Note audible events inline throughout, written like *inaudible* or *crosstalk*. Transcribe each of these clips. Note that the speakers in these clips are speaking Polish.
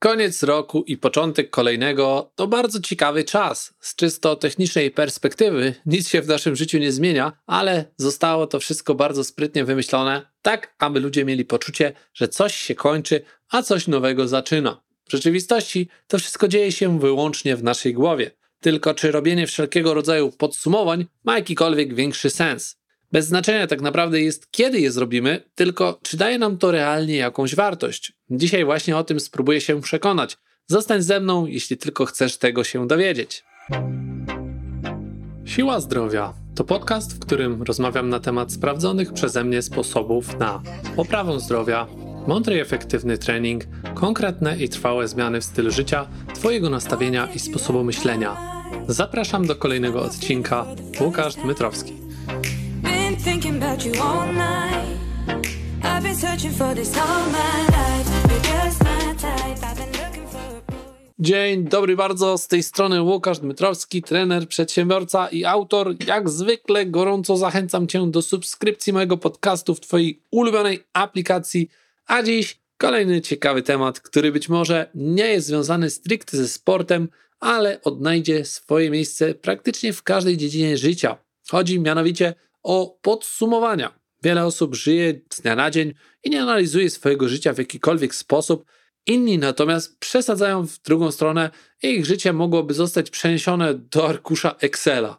Koniec roku i początek kolejnego to bardzo ciekawy czas. Z czysto technicznej perspektywy nic się w naszym życiu nie zmienia, ale zostało to wszystko bardzo sprytnie wymyślone, tak aby ludzie mieli poczucie, że coś się kończy, a coś nowego zaczyna. W rzeczywistości to wszystko dzieje się wyłącznie w naszej głowie. Tylko czy robienie wszelkiego rodzaju podsumowań ma jakikolwiek większy sens? Bez znaczenia tak naprawdę jest, kiedy je zrobimy, tylko czy daje nam to realnie jakąś wartość. Dzisiaj właśnie o tym spróbuję się przekonać. Zostań ze mną, jeśli tylko chcesz tego się dowiedzieć. Siła Zdrowia to podcast, w którym rozmawiam na temat sprawdzonych przeze mnie sposobów na poprawę zdrowia, mądry i efektywny trening, konkretne i trwałe zmiany w stylu życia, Twojego nastawienia i sposobu myślenia. Zapraszam do kolejnego odcinka. Łukasz Dmytrowski you all night. I've been searching for this all my life. You're just my type. Dzień dobry bardzo, z tej strony Łukasz Dmytrowski, trener, przedsiębiorca i autor. Jak zwykle gorąco zachęcam Cię do subskrypcji mojego podcastu w Twojej ulubionej aplikacji. A dziś kolejny ciekawy temat, który być może nie jest związany stricte ze sportem, ale odnajdzie swoje miejsce praktycznie w każdej dziedzinie życia. Chodzi mianowicie o podsumowania. Wiele osób żyje z dnia na dzień i nie analizuje swojego życia w jakikolwiek sposób. Inni natomiast przesadzają w drugą stronę i ich życie mogłoby zostać przeniesione do arkusza Excela.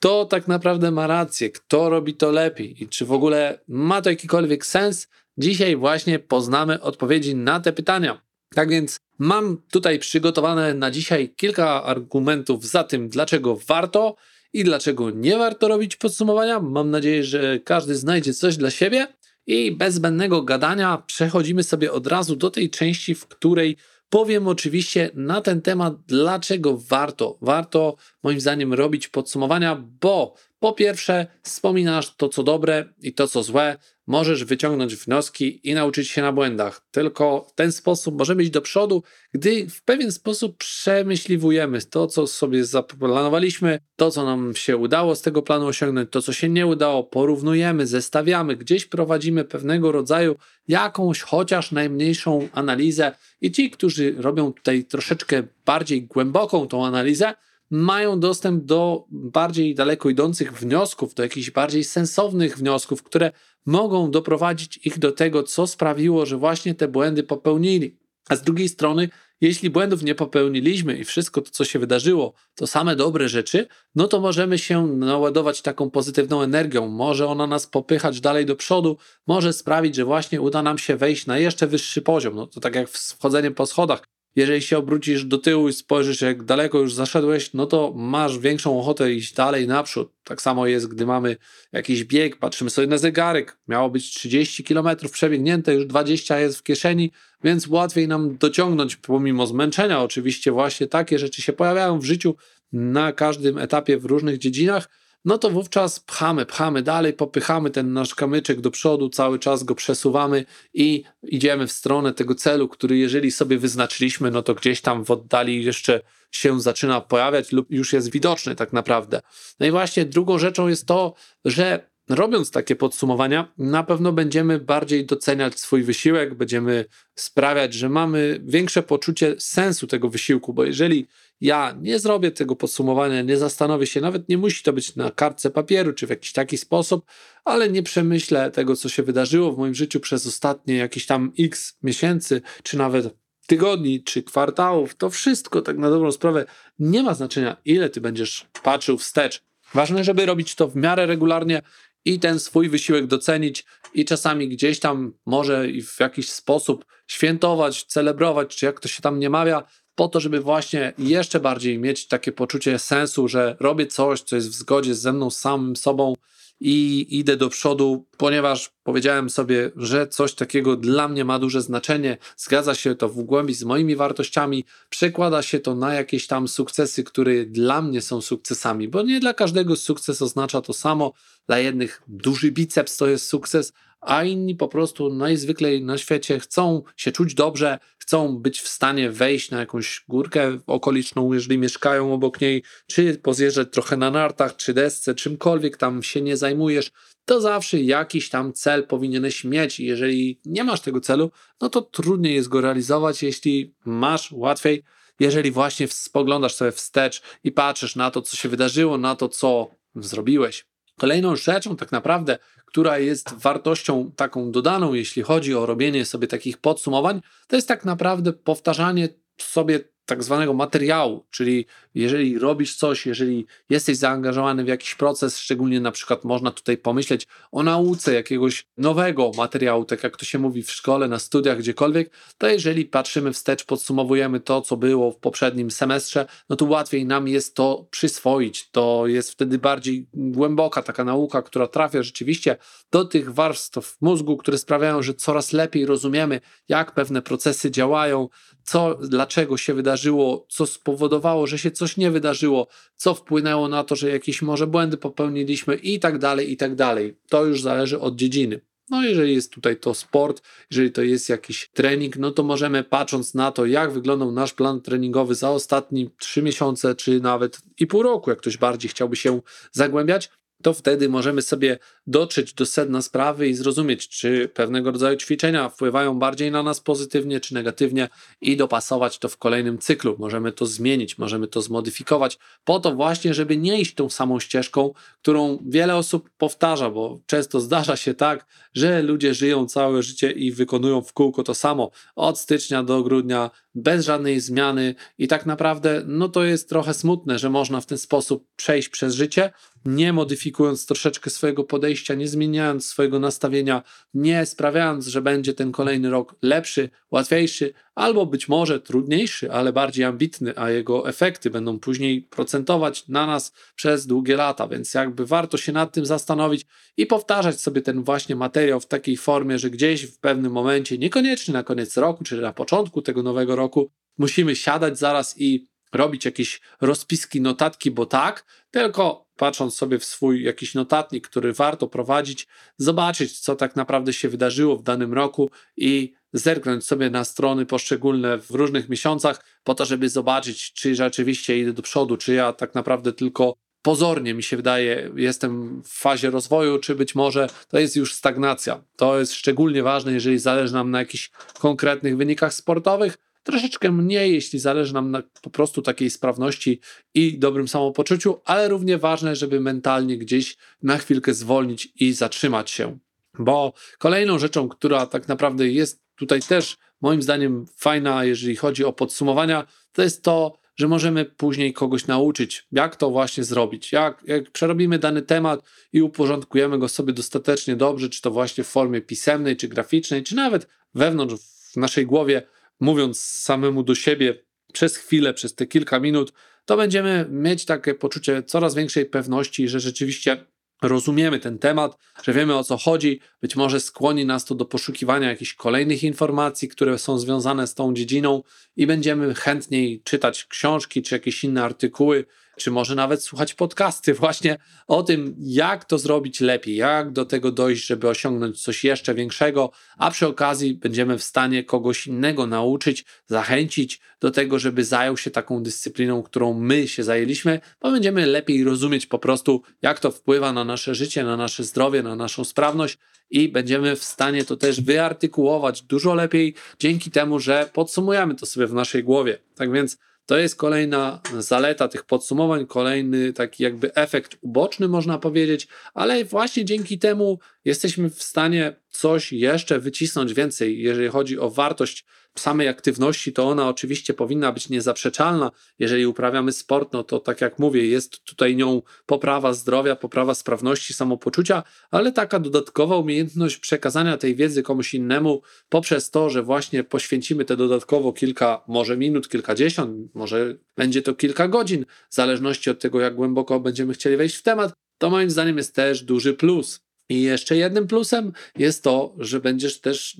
To tak naprawdę ma rację, kto robi to lepiej i czy w ogóle ma to jakikolwiek sens? Dzisiaj właśnie poznamy odpowiedzi na te pytania. Tak więc mam tutaj przygotowane na dzisiaj kilka argumentów za tym, dlaczego warto i dlaczego nie warto robić podsumowania. Mam nadzieję, że każdy znajdzie coś dla siebie. I bez zbędnego gadania przechodzimy sobie od razu do tej części, w której powiem oczywiście na ten temat, dlaczego warto. Warto moim zdaniem robić podsumowania, bo po pierwsze wspominasz to, co dobre i to, co złe, możesz wyciągnąć wnioski i nauczyć się na błędach. Tylko w ten sposób możemy iść do przodu, gdy w pewien sposób przemyśliwujemy to, co sobie zaplanowaliśmy, to, co nam się udało z tego planu osiągnąć, to, co się nie udało, porównujemy, zestawiamy, gdzieś prowadzimy pewnego rodzaju jakąś chociaż najmniejszą analizę i ci, którzy robią tutaj troszeczkę bardziej głęboką tą analizę, mają dostęp do bardziej daleko idących wniosków, do jakichś bardziej sensownych wniosków, które mogą doprowadzić ich do tego, co sprawiło, że właśnie te błędy popełnili. A z drugiej strony, jeśli błędów nie popełniliśmy i wszystko to, co się wydarzyło, to same dobre rzeczy, no to możemy się naładować taką pozytywną energią. Może ona nas popychać dalej do przodu, może sprawić, że właśnie uda nam się wejść na jeszcze wyższy poziom. No to tak jak z wchodzeniem po schodach. Jeżeli się obrócisz do tyłu i spojrzysz, jak daleko już zaszedłeś, no to masz większą ochotę iść dalej naprzód. Tak samo jest, gdy mamy jakiś bieg, patrzymy sobie na zegarek, miało być 30 km przebiegnięte, już 20 jest w kieszeni, więc łatwiej nam dociągnąć, pomimo zmęczenia. Oczywiście, właśnie takie rzeczy się pojawiają w życiu na każdym etapie w różnych dziedzinach no to wówczas pchamy, pchamy dalej, popychamy ten nasz kamyczek do przodu, cały czas go przesuwamy i idziemy w stronę tego celu, który jeżeli sobie wyznaczyliśmy, no to gdzieś tam w oddali jeszcze się zaczyna pojawiać lub już jest widoczny tak naprawdę. No i właśnie drugą rzeczą jest to, że robiąc takie podsumowania, na pewno będziemy bardziej doceniać swój wysiłek, będziemy sprawiać, że mamy większe poczucie sensu tego wysiłku, bo jeżeli ja nie zrobię tego podsumowania, nie zastanowię się, nawet nie musi to być na kartce papieru czy w jakiś taki sposób, ale nie przemyślę tego, co się wydarzyło w moim życiu przez ostatnie jakieś tam x miesięcy, czy nawet tygodni, czy kwartałów, to wszystko tak na dobrą sprawę nie ma znaczenia, ile ty będziesz patrzył wstecz. Ważne, żeby robić to w miarę regularnie i ten swój wysiłek docenić i czasami gdzieś tam może i w jakiś sposób świętować, celebrować, czy jak to się tam nie mawia, po to, żeby właśnie jeszcze bardziej mieć takie poczucie sensu, że robię coś, co jest w zgodzie ze mną samym sobą i idę do przodu, ponieważ powiedziałem sobie, że coś takiego dla mnie ma duże znaczenie, zgadza się to w głębi z moimi wartościami, przekłada się to na jakieś tam sukcesy, które dla mnie są sukcesami, bo nie dla każdego sukces oznacza to samo. Dla jednych duży biceps to jest sukces, a inni po prostu najzwyklej na świecie chcą się czuć dobrze, chcą być w stanie wejść na jakąś górkę okoliczną, jeżeli mieszkają obok niej, czy pozjeżdżać trochę na nartach, czy desce, czymkolwiek tam się nie zajmujesz, to zawsze jakiś tam cel powinieneś mieć. Jeżeli nie masz tego celu, no to trudniej jest go realizować. Jeśli masz, łatwiej. Jeżeli właśnie spoglądasz sobie wstecz i patrzysz na to, co się wydarzyło, na to, co zrobiłeś. Kolejną rzeczą, tak naprawdę, która jest wartością taką dodaną, jeśli chodzi o robienie sobie takich podsumowań, to jest tak naprawdę powtarzanie sobie tak zwanego materiału, czyli jeżeli robisz coś, jeżeli jesteś zaangażowany w jakiś proces, szczególnie na przykład można tutaj pomyśleć o nauce jakiegoś nowego materiału, tak jak to się mówi w szkole, na studiach, gdziekolwiek, to jeżeli patrzymy wstecz, podsumowujemy to, co było w poprzednim semestrze, no to łatwiej nam jest to przyswoić. To jest wtedy bardziej głęboka taka nauka, która trafia rzeczywiście do tych warstw mózgu, które sprawiają, że coraz lepiej rozumiemy, jak pewne procesy działają, co, dlaczego się wydarzyło, co spowodowało, że się coś nie wydarzyło, co wpłynęło na to, że jakieś może błędy popełniliśmy i tak dalej, i tak dalej. To już zależy od dziedziny. No, jeżeli jest tutaj to sport, jeżeli to jest jakiś trening, no to możemy patrząc na to, jak wyglądał nasz plan treningowy za ostatnie trzy miesiące, czy nawet i pół roku, jak ktoś bardziej chciałby się zagłębiać, to wtedy możemy sobie dotrzeć do sedna sprawy i zrozumieć, czy pewnego rodzaju ćwiczenia wpływają bardziej na nas pozytywnie czy negatywnie i dopasować to w kolejnym cyklu. Możemy to zmienić, możemy to zmodyfikować, po to właśnie, żeby nie iść tą samą ścieżką, którą wiele osób powtarza, bo często zdarza się tak, że ludzie żyją całe życie i wykonują w kółko to samo od stycznia do grudnia, bez żadnej zmiany i tak naprawdę no to jest trochę smutne, że można w ten sposób przejść przez życie, nie modyfikując troszeczkę swojego podejścia, nie zmieniając swojego nastawienia, nie sprawiając, że będzie ten kolejny rok lepszy, łatwiejszy, albo być może trudniejszy, ale bardziej ambitny, a jego efekty będą później procentować na nas przez długie lata, więc jakby warto się nad tym zastanowić i powtarzać sobie ten właśnie materiał w takiej formie, że gdzieś w pewnym momencie, niekoniecznie na koniec roku, czy na początku tego nowego roku, musimy siadać zaraz i robić jakieś rozpiski, notatki, bo tak, tylko patrząc sobie w swój jakiś notatnik, który warto prowadzić, zobaczyć, co tak naprawdę się wydarzyło w danym roku i zerknąć sobie na strony poszczególne w różnych miesiącach, po to, żeby zobaczyć, czy rzeczywiście idę do przodu, czy ja tak naprawdę tylko pozornie mi się wydaje, jestem w fazie rozwoju, czy być może to jest już stagnacja. To jest szczególnie ważne, jeżeli zależy nam na jakichś konkretnych wynikach sportowych, troszeczkę mniej, jeśli zależy nam na po prostu takiej sprawności i dobrym samopoczuciu, ale równie ważne, żeby mentalnie gdzieś na chwilkę zwolnić i zatrzymać się. Bo kolejną rzeczą, która tak naprawdę jest tutaj też moim zdaniem fajna, jeżeli chodzi o podsumowania, to jest to, że możemy później kogoś nauczyć, jak to właśnie zrobić. Jak, jak przerobimy dany temat i uporządkujemy go sobie dostatecznie dobrze, czy to właśnie w formie pisemnej, czy graficznej, czy nawet wewnątrz w naszej głowie, mówiąc samemu do siebie przez chwilę, przez te kilka minut, to będziemy mieć takie poczucie coraz większej pewności, że rzeczywiście rozumiemy ten temat, że wiemy o co chodzi. Być może skłoni nas to do poszukiwania jakichś kolejnych informacji, które są związane z tą dziedziną i będziemy chętniej czytać książki czy jakieś inne artykuły, czy może nawet słuchać podcasty *laughs* właśnie o tym, jak to zrobić lepiej, jak do tego dojść, żeby osiągnąć coś jeszcze większego, a przy okazji będziemy w stanie kogoś innego nauczyć, zachęcić do tego, żeby zajął się taką dyscypliną, którą my się zajęliśmy, bo będziemy lepiej rozumieć po prostu, jak to wpływa na nasze życie, na nasze zdrowie, na naszą sprawność i będziemy w stanie to też wyartykułować dużo lepiej dzięki temu, że podsumujemy to sobie w naszej głowie. Tak więc to jest kolejna zaleta tych podsumowań, kolejny taki jakby efekt uboczny, można powiedzieć, ale właśnie dzięki temu jesteśmy w stanie coś jeszcze wycisnąć więcej, jeżeli chodzi o wartość samej aktywności, to ona oczywiście powinna być niezaprzeczalna. Jeżeli uprawiamy sport, no to tak jak mówię, jest tutaj nią poprawa zdrowia, poprawa sprawności, samopoczucia, ale taka dodatkowa umiejętność przekazania tej wiedzy komuś innemu poprzez to, że właśnie poświęcimy te dodatkowo kilka, może minut, kilkadziesiąt, może będzie to kilka godzin, w zależności od tego, jak głęboko będziemy chcieli wejść w temat, to moim zdaniem jest też duży plus. I jeszcze jednym plusem jest to, że będziesz też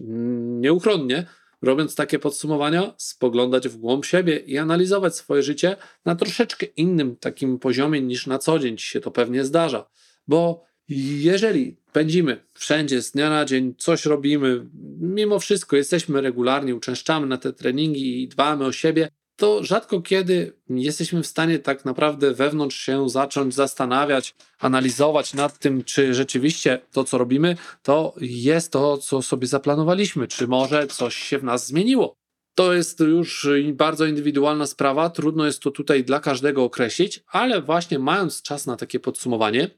nieuchronnie robiąc takie podsumowania, spoglądać w głąb siebie i analizować swoje życie na troszeczkę innym takim poziomie niż na co dzień się to pewnie zdarza. Bo jeżeli pędzimy wszędzie, z dnia na dzień, coś robimy, mimo wszystko jesteśmy regularni, uczęszczamy na te treningi i dbamy o siebie, to rzadko kiedy jesteśmy w stanie tak naprawdę wewnątrz się zacząć zastanawiać, analizować nad tym, czy rzeczywiście to, co robimy, to jest to, co sobie zaplanowaliśmy, czy może coś się w nas zmieniło. To jest już bardzo indywidualna sprawa, trudno jest to tutaj dla każdego określić, ale właśnie mając czas na takie podsumowanie,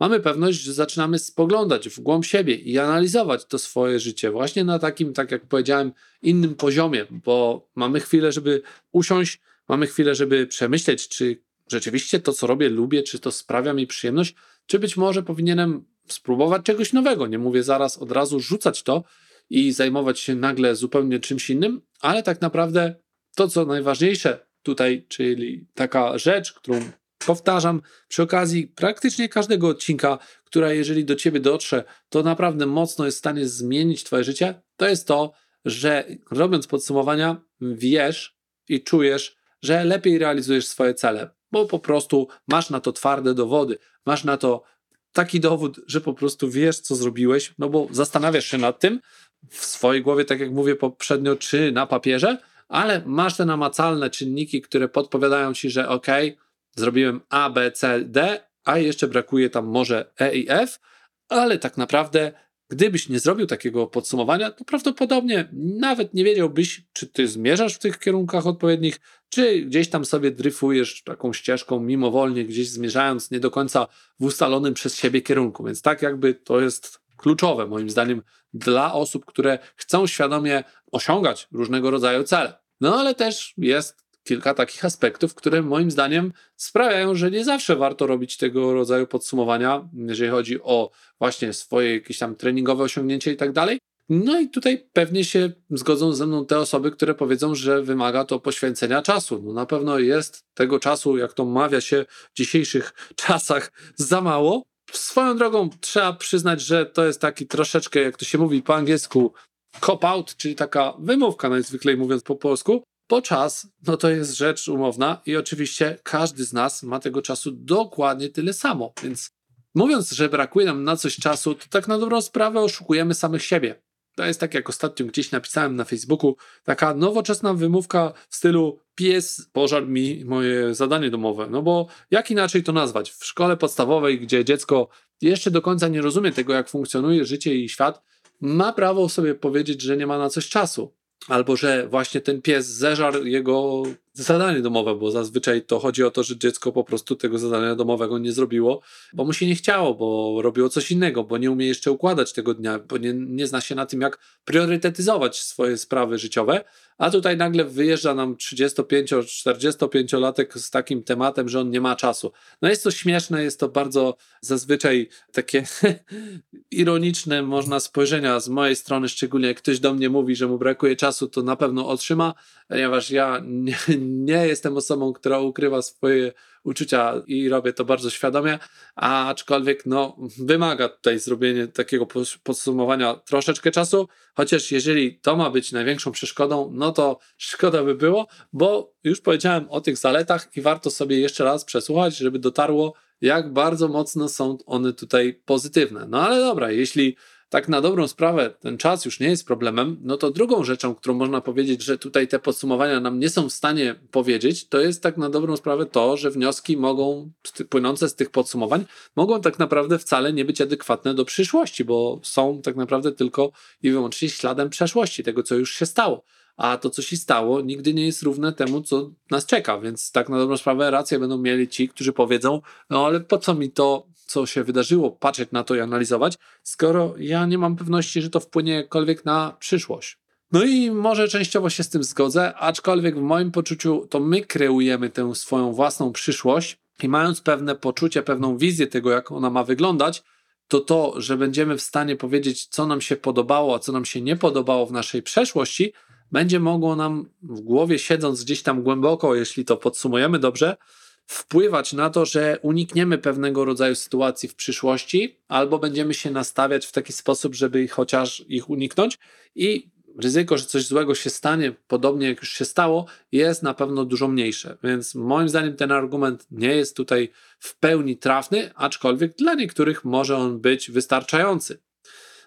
mamy pewność, że zaczynamy spoglądać w głąb siebie i analizować to swoje życie właśnie na takim, tak jak powiedziałem, innym poziomie, bo mamy chwilę, żeby usiąść, mamy chwilę, żeby przemyśleć, czy rzeczywiście to, co robię, lubię, czy to sprawia mi przyjemność, czy być może powinienem spróbować czegoś nowego. Nie mówię zaraz od razu rzucać to i zajmować się nagle zupełnie czymś innym, ale tak naprawdę to, co najważniejsze tutaj, czyli taka rzecz, którą powtarzam przy okazji praktycznie każdego odcinka, która jeżeli do ciebie dotrze, to naprawdę mocno jest w stanie zmienić twoje życie, to jest to, że robiąc podsumowania, wiesz i czujesz, że lepiej realizujesz swoje cele, bo po prostu masz na to twarde dowody, masz na to taki dowód, że po prostu wiesz, co zrobiłeś, no bo zastanawiasz się nad tym w swojej głowie, tak jak mówię poprzednio, czy na papierze, ale masz te namacalne czynniki, które podpowiadają ci, że ok, zrobiłem A, B, C, D, a jeszcze brakuje tam może E i F, ale tak naprawdę, gdybyś nie zrobił takiego podsumowania, to prawdopodobnie nawet nie wiedziałbyś, czy ty zmierzasz w tych kierunkach odpowiednich, czy gdzieś tam sobie dryfujesz taką ścieżką mimowolnie, gdzieś zmierzając nie do końca w ustalonym przez siebie kierunku. Więc tak jakby to jest kluczowe moim zdaniem dla osób, które chcą świadomie osiągać różnego rodzaju cele. No ale też jest kilka takich aspektów, które moim zdaniem sprawiają, że nie zawsze warto robić tego rodzaju podsumowania, jeżeli chodzi o właśnie swoje jakieś tam treningowe osiągnięcia i tak dalej. No i tutaj pewnie się zgodzą ze mną te osoby, które powiedzą, że wymaga to poświęcenia czasu. No na pewno jest tego czasu, jak to mawia się w dzisiejszych *laughs* czasach, za mało. Swoją drogą trzeba przyznać, że to jest taki troszeczkę, jak to się mówi po angielsku, cop-out, czyli taka wymówka najzwyklej mówiąc po polsku, bo czas, no to jest rzecz umowna i oczywiście każdy z nas ma tego czasu dokładnie tyle samo, więc mówiąc, że brakuje nam na coś czasu, to tak na dobrą sprawę oszukujemy samych siebie. To jest tak, jak ostatnio gdzieś napisałem na Facebooku, taka nowoczesna wymówka w stylu pies pożar mi moje zadanie domowe. No bo jak inaczej to nazwać? W szkole podstawowej, gdzie dziecko jeszcze do końca nie rozumie tego, jak funkcjonuje życie i świat, ma prawo sobie powiedzieć, że nie ma na coś czasu albo że właśnie ten pies zeżarł jego zadanie domowe, bo zazwyczaj to chodzi o to, że dziecko po prostu tego zadania domowego nie zrobiło, bo mu się nie chciało, bo robiło coś innego, bo nie umie jeszcze układać tego dnia, bo nie, nie zna się na tym, jak priorytetyzować swoje sprawy życiowe, a tutaj nagle wyjeżdża nam 35-45-latek z takim tematem, że on nie ma czasu. No jest to śmieszne, jest to bardzo zazwyczaj takie *laughs* ironiczne, można spojrzenia z mojej strony, szczególnie jak ktoś do mnie mówi, że mu brakuje czasu, to na pewno otrzyma, ponieważ ja nie, nie jestem osobą, która ukrywa swoje uczucia i robię to bardzo świadomie, aczkolwiek no, wymaga tutaj zrobienie takiego podsumowania troszeczkę czasu, chociaż jeżeli to ma być największą przeszkodą, no to szkoda by było, bo już powiedziałem o tych zaletach i warto sobie jeszcze raz przesłuchać, żeby dotarło, jak bardzo mocno są one tutaj pozytywne. No ale dobra, jeśli tak na dobrą sprawę ten czas już nie jest problemem, no to drugą rzeczą, którą można powiedzieć, że tutaj te podsumowania nam nie są w stanie powiedzieć, to jest tak na dobrą sprawę to, że wnioski mogą, płynące z tych podsumowań, mogą tak naprawdę wcale nie być adekwatne do przyszłości, bo są tak naprawdę tylko i wyłącznie śladem przeszłości, tego co już się stało a to, co się stało, nigdy nie jest równe temu, co nas czeka. Więc tak na dobrą sprawę rację będą mieli ci, którzy powiedzą, no ale po co mi to co się wydarzyło, patrzeć na to i analizować, skoro ja nie mam pewności, że to wpłynie jakkolwiek na przyszłość. No i może częściowo się z tym zgodzę, aczkolwiek w moim poczuciu to my kreujemy tę swoją własną przyszłość i mając pewne poczucie, pewną wizję tego, jak ona ma wyglądać, to to, że będziemy w stanie powiedzieć, co nam się podobało, a co nam się nie podobało w naszej przeszłości, będzie mogło nam w głowie, siedząc gdzieś tam głęboko, jeśli to podsumujemy dobrze, wpływać na to, że unikniemy pewnego rodzaju sytuacji w przyszłości, albo będziemy się nastawiać w taki sposób, żeby chociaż ich uniknąć. I ryzyko, że coś złego się stanie, podobnie jak już się stało, jest na pewno dużo mniejsze. Więc moim zdaniem ten argument nie jest tutaj w pełni trafny, aczkolwiek dla niektórych może on być wystarczający.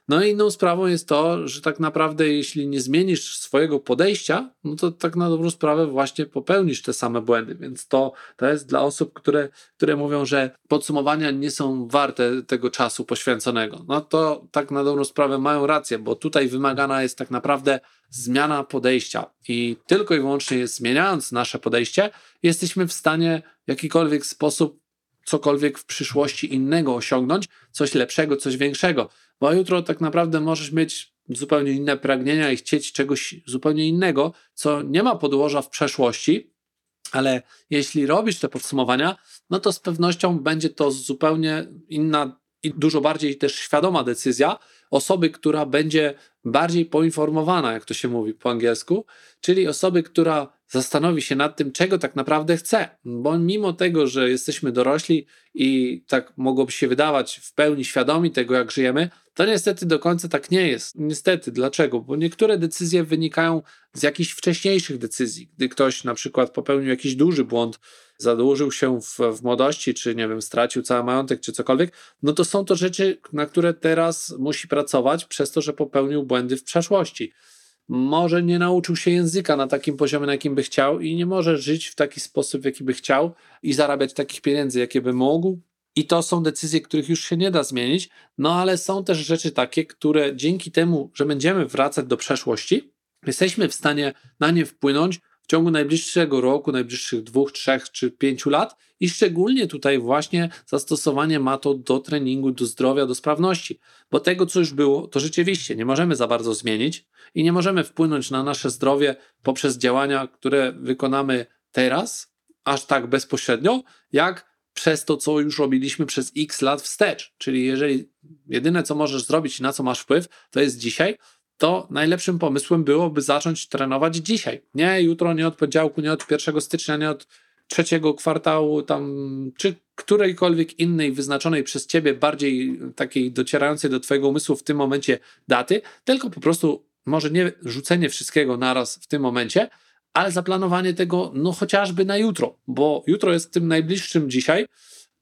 No i inną sprawą jest to, że tak naprawdę jeśli nie zmienisz swojego podejścia, no to tak na dobrą sprawę właśnie popełnisz te same błędy. Więc to, to jest dla osób, które, które mówią, że podsumowania nie są warte tego czasu poświęconego. No to tak na dobrą sprawę mają rację, bo tutaj wymagana jest tak naprawdę zmiana podejścia i tylko i wyłącznie zmieniając nasze podejście, jesteśmy w stanie w jakikolwiek sposób cokolwiek w przyszłości innego osiągnąć, coś lepszego, coś większego. Bo jutro tak naprawdę możesz mieć zupełnie inne pragnienia i chcieć czegoś zupełnie innego, co nie ma podłoża w przeszłości, ale jeśli robisz te podsumowania, no to z pewnością będzie to zupełnie inna i dużo bardziej też świadoma decyzja osoby, która będzie bardziej poinformowana, jak to się mówi po angielsku, czyli osoby, która zastanowi się nad tym, czego tak naprawdę chce. Bo mimo tego, że jesteśmy dorośli i tak mogłoby się wydawać w pełni świadomi tego, jak żyjemy, to niestety do końca tak nie jest. Niestety, dlaczego? Bo niektóre decyzje wynikają z jakichś wcześniejszych decyzji. Gdy ktoś na przykład popełnił jakiś duży błąd, zadłużył się w, w młodości, czy nie wiem, stracił cały majątek, czy cokolwiek, no to są to rzeczy, na które teraz musi pracować przez to, że popełnił błędy w przeszłości może nie nauczył się języka na takim poziomie, na jakim by chciał i nie może żyć w taki sposób, w jaki by chciał i zarabiać takich pieniędzy, jakie by mógł. I to są decyzje, których już się nie da zmienić, no ale są też rzeczy takie, które dzięki temu, że będziemy wracać do przeszłości, jesteśmy w stanie na nie wpłynąć w ciągu najbliższego roku, najbliższych dwóch, trzech czy pięciu lat i szczególnie tutaj właśnie zastosowanie ma to do treningu, do zdrowia, do sprawności, bo tego, co już było, to rzeczywiście nie możemy za bardzo zmienić i nie możemy wpłynąć na nasze zdrowie poprzez działania, które wykonamy teraz, aż tak bezpośrednio, jak przez to, co już robiliśmy przez x lat wstecz. Czyli jeżeli jedyne, co możesz zrobić i na co masz wpływ, to jest dzisiaj, to najlepszym pomysłem byłoby zacząć trenować dzisiaj. Nie jutro, nie od poniedziałku, nie od 1 stycznia, nie od trzeciego kwartału, tam, czy którejkolwiek innej wyznaczonej przez ciebie, bardziej takiej docierającej do twojego umysłu w tym momencie daty, tylko po prostu może nie rzucenie wszystkiego naraz w tym momencie, ale zaplanowanie tego, no chociażby na jutro, bo jutro jest tym najbliższym dzisiaj,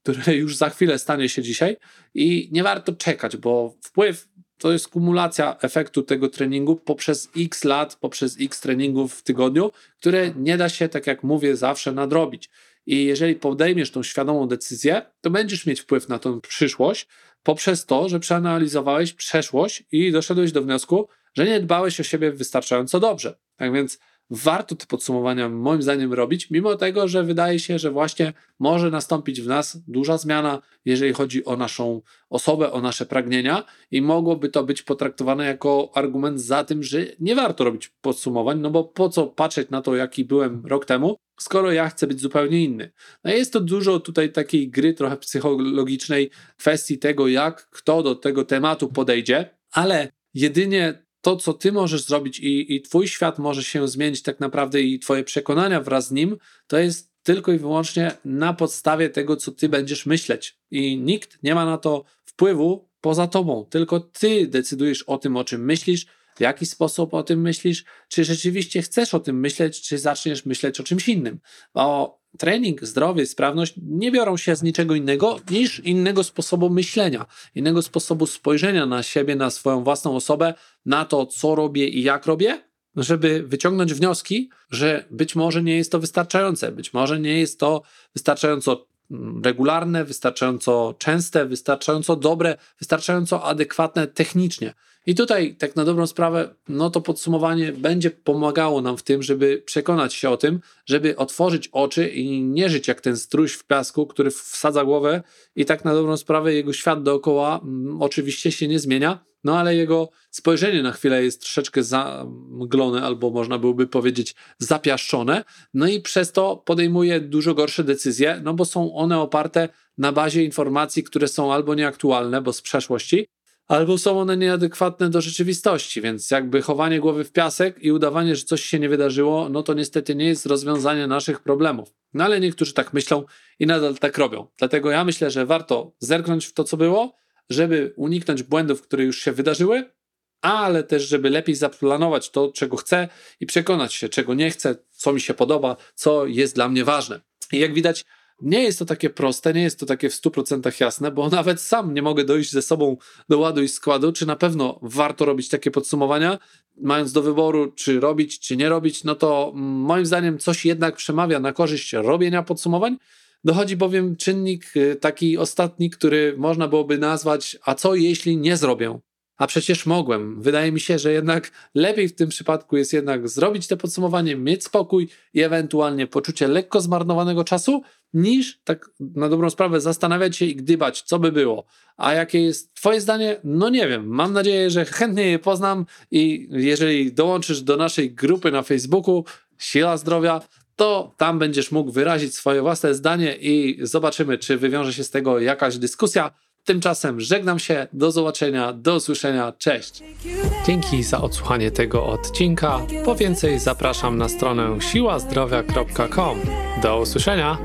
które już za chwilę stanie się dzisiaj i nie warto czekać, bo wpływ to jest kumulacja efektu tego treningu poprzez x lat, poprzez x treningów w tygodniu, które nie da się, tak jak mówię, zawsze nadrobić. I jeżeli podejmiesz tą świadomą decyzję, to będziesz mieć wpływ na tą przyszłość poprzez to, że przeanalizowałeś przeszłość i doszedłeś do wniosku, że nie dbałeś o siebie wystarczająco dobrze. Tak więc warto te podsumowania moim zdaniem robić, mimo tego, że wydaje się, że właśnie może nastąpić w nas duża zmiana, jeżeli chodzi o naszą osobę, o nasze pragnienia i mogłoby to być potraktowane jako argument za tym, że nie warto robić podsumowań, no bo po co patrzeć na to, jaki byłem rok temu, skoro ja chcę być zupełnie inny. No jest to dużo tutaj takiej gry trochę psychologicznej, kwestii tego, jak kto do tego tematu podejdzie, ale jedynie to, co ty możesz zrobić i, i twój świat może się zmienić tak naprawdę i twoje przekonania wraz z nim, to jest tylko i wyłącznie na podstawie tego, co ty będziesz myśleć. I nikt nie ma na to wpływu poza tobą. Tylko ty decydujesz o tym, o czym myślisz, w jaki sposób o tym myślisz, czy rzeczywiście chcesz o tym myśleć, czy zaczniesz myśleć o czymś innym. Bo trening, zdrowie, sprawność nie biorą się z niczego innego niż innego sposobu myślenia, innego sposobu spojrzenia na siebie, na swoją własną osobę, na to, co robię i jak robię, żeby wyciągnąć wnioski, że być może nie jest to wystarczające, być może nie jest to wystarczająco mm, regularne, wystarczająco częste, wystarczająco dobre, wystarczająco adekwatne technicznie. I tutaj, tak na dobrą sprawę, no to podsumowanie będzie pomagało nam w tym, żeby przekonać się o tym, żeby otworzyć oczy i nie żyć jak ten struś w piasku, który wsadza głowę i tak na dobrą sprawę jego świat dookoła mm, oczywiście się nie zmienia, no ale jego spojrzenie na chwilę jest troszeczkę zamglone, albo można byłoby powiedzieć zapiaszczone, no i przez to podejmuje dużo gorsze decyzje, no bo są one oparte na bazie informacji, które są albo nieaktualne, bo z przeszłości, albo są one nieadekwatne do rzeczywistości, więc jakby chowanie głowy w piasek i udawanie, że coś się nie wydarzyło, no to niestety nie jest rozwiązanie naszych problemów. No ale niektórzy tak myślą i nadal tak robią. Dlatego ja myślę, że warto zerknąć w to, co było, żeby uniknąć błędów, które już się wydarzyły, ale też, żeby lepiej zaplanować to, czego chcę i przekonać się, czego nie chcę, co mi się podoba, co jest dla mnie ważne. I jak widać, nie jest to takie proste, nie jest to takie w 100% jasne, bo *laughs* nawet sam nie mogę dojść ze sobą do ładu i składu, czy na pewno warto robić takie podsumowania, mając do wyboru, czy robić, czy nie robić, no to moim zdaniem coś jednak przemawia na korzyść robienia podsumowań. Dochodzi bowiem czynnik y, taki ostatni, który można byłoby nazwać, a co jeśli nie zrobię? A przecież mogłem. Wydaje mi się, że jednak lepiej w tym przypadku jest jednak zrobić te podsumowanie, mieć spokój i ewentualnie poczucie lekko zmarnowanego czasu, niż tak na dobrą sprawę zastanawiać się i gdybać, co by było. A jakie jest Twoje zdanie? No nie wiem. Mam nadzieję, że chętnie je poznam i jeżeli dołączysz do naszej grupy na Facebooku Siła Zdrowia, to tam będziesz mógł wyrazić swoje własne zdanie i zobaczymy, czy wywiąże się z tego jakaś dyskusja. Tymczasem żegnam się, do zobaczenia, do usłyszenia, cześć. Dzięki za odsłuchanie tego odcinka. Po więcej zapraszam na stronę siłazdrowia.com. Do usłyszenia.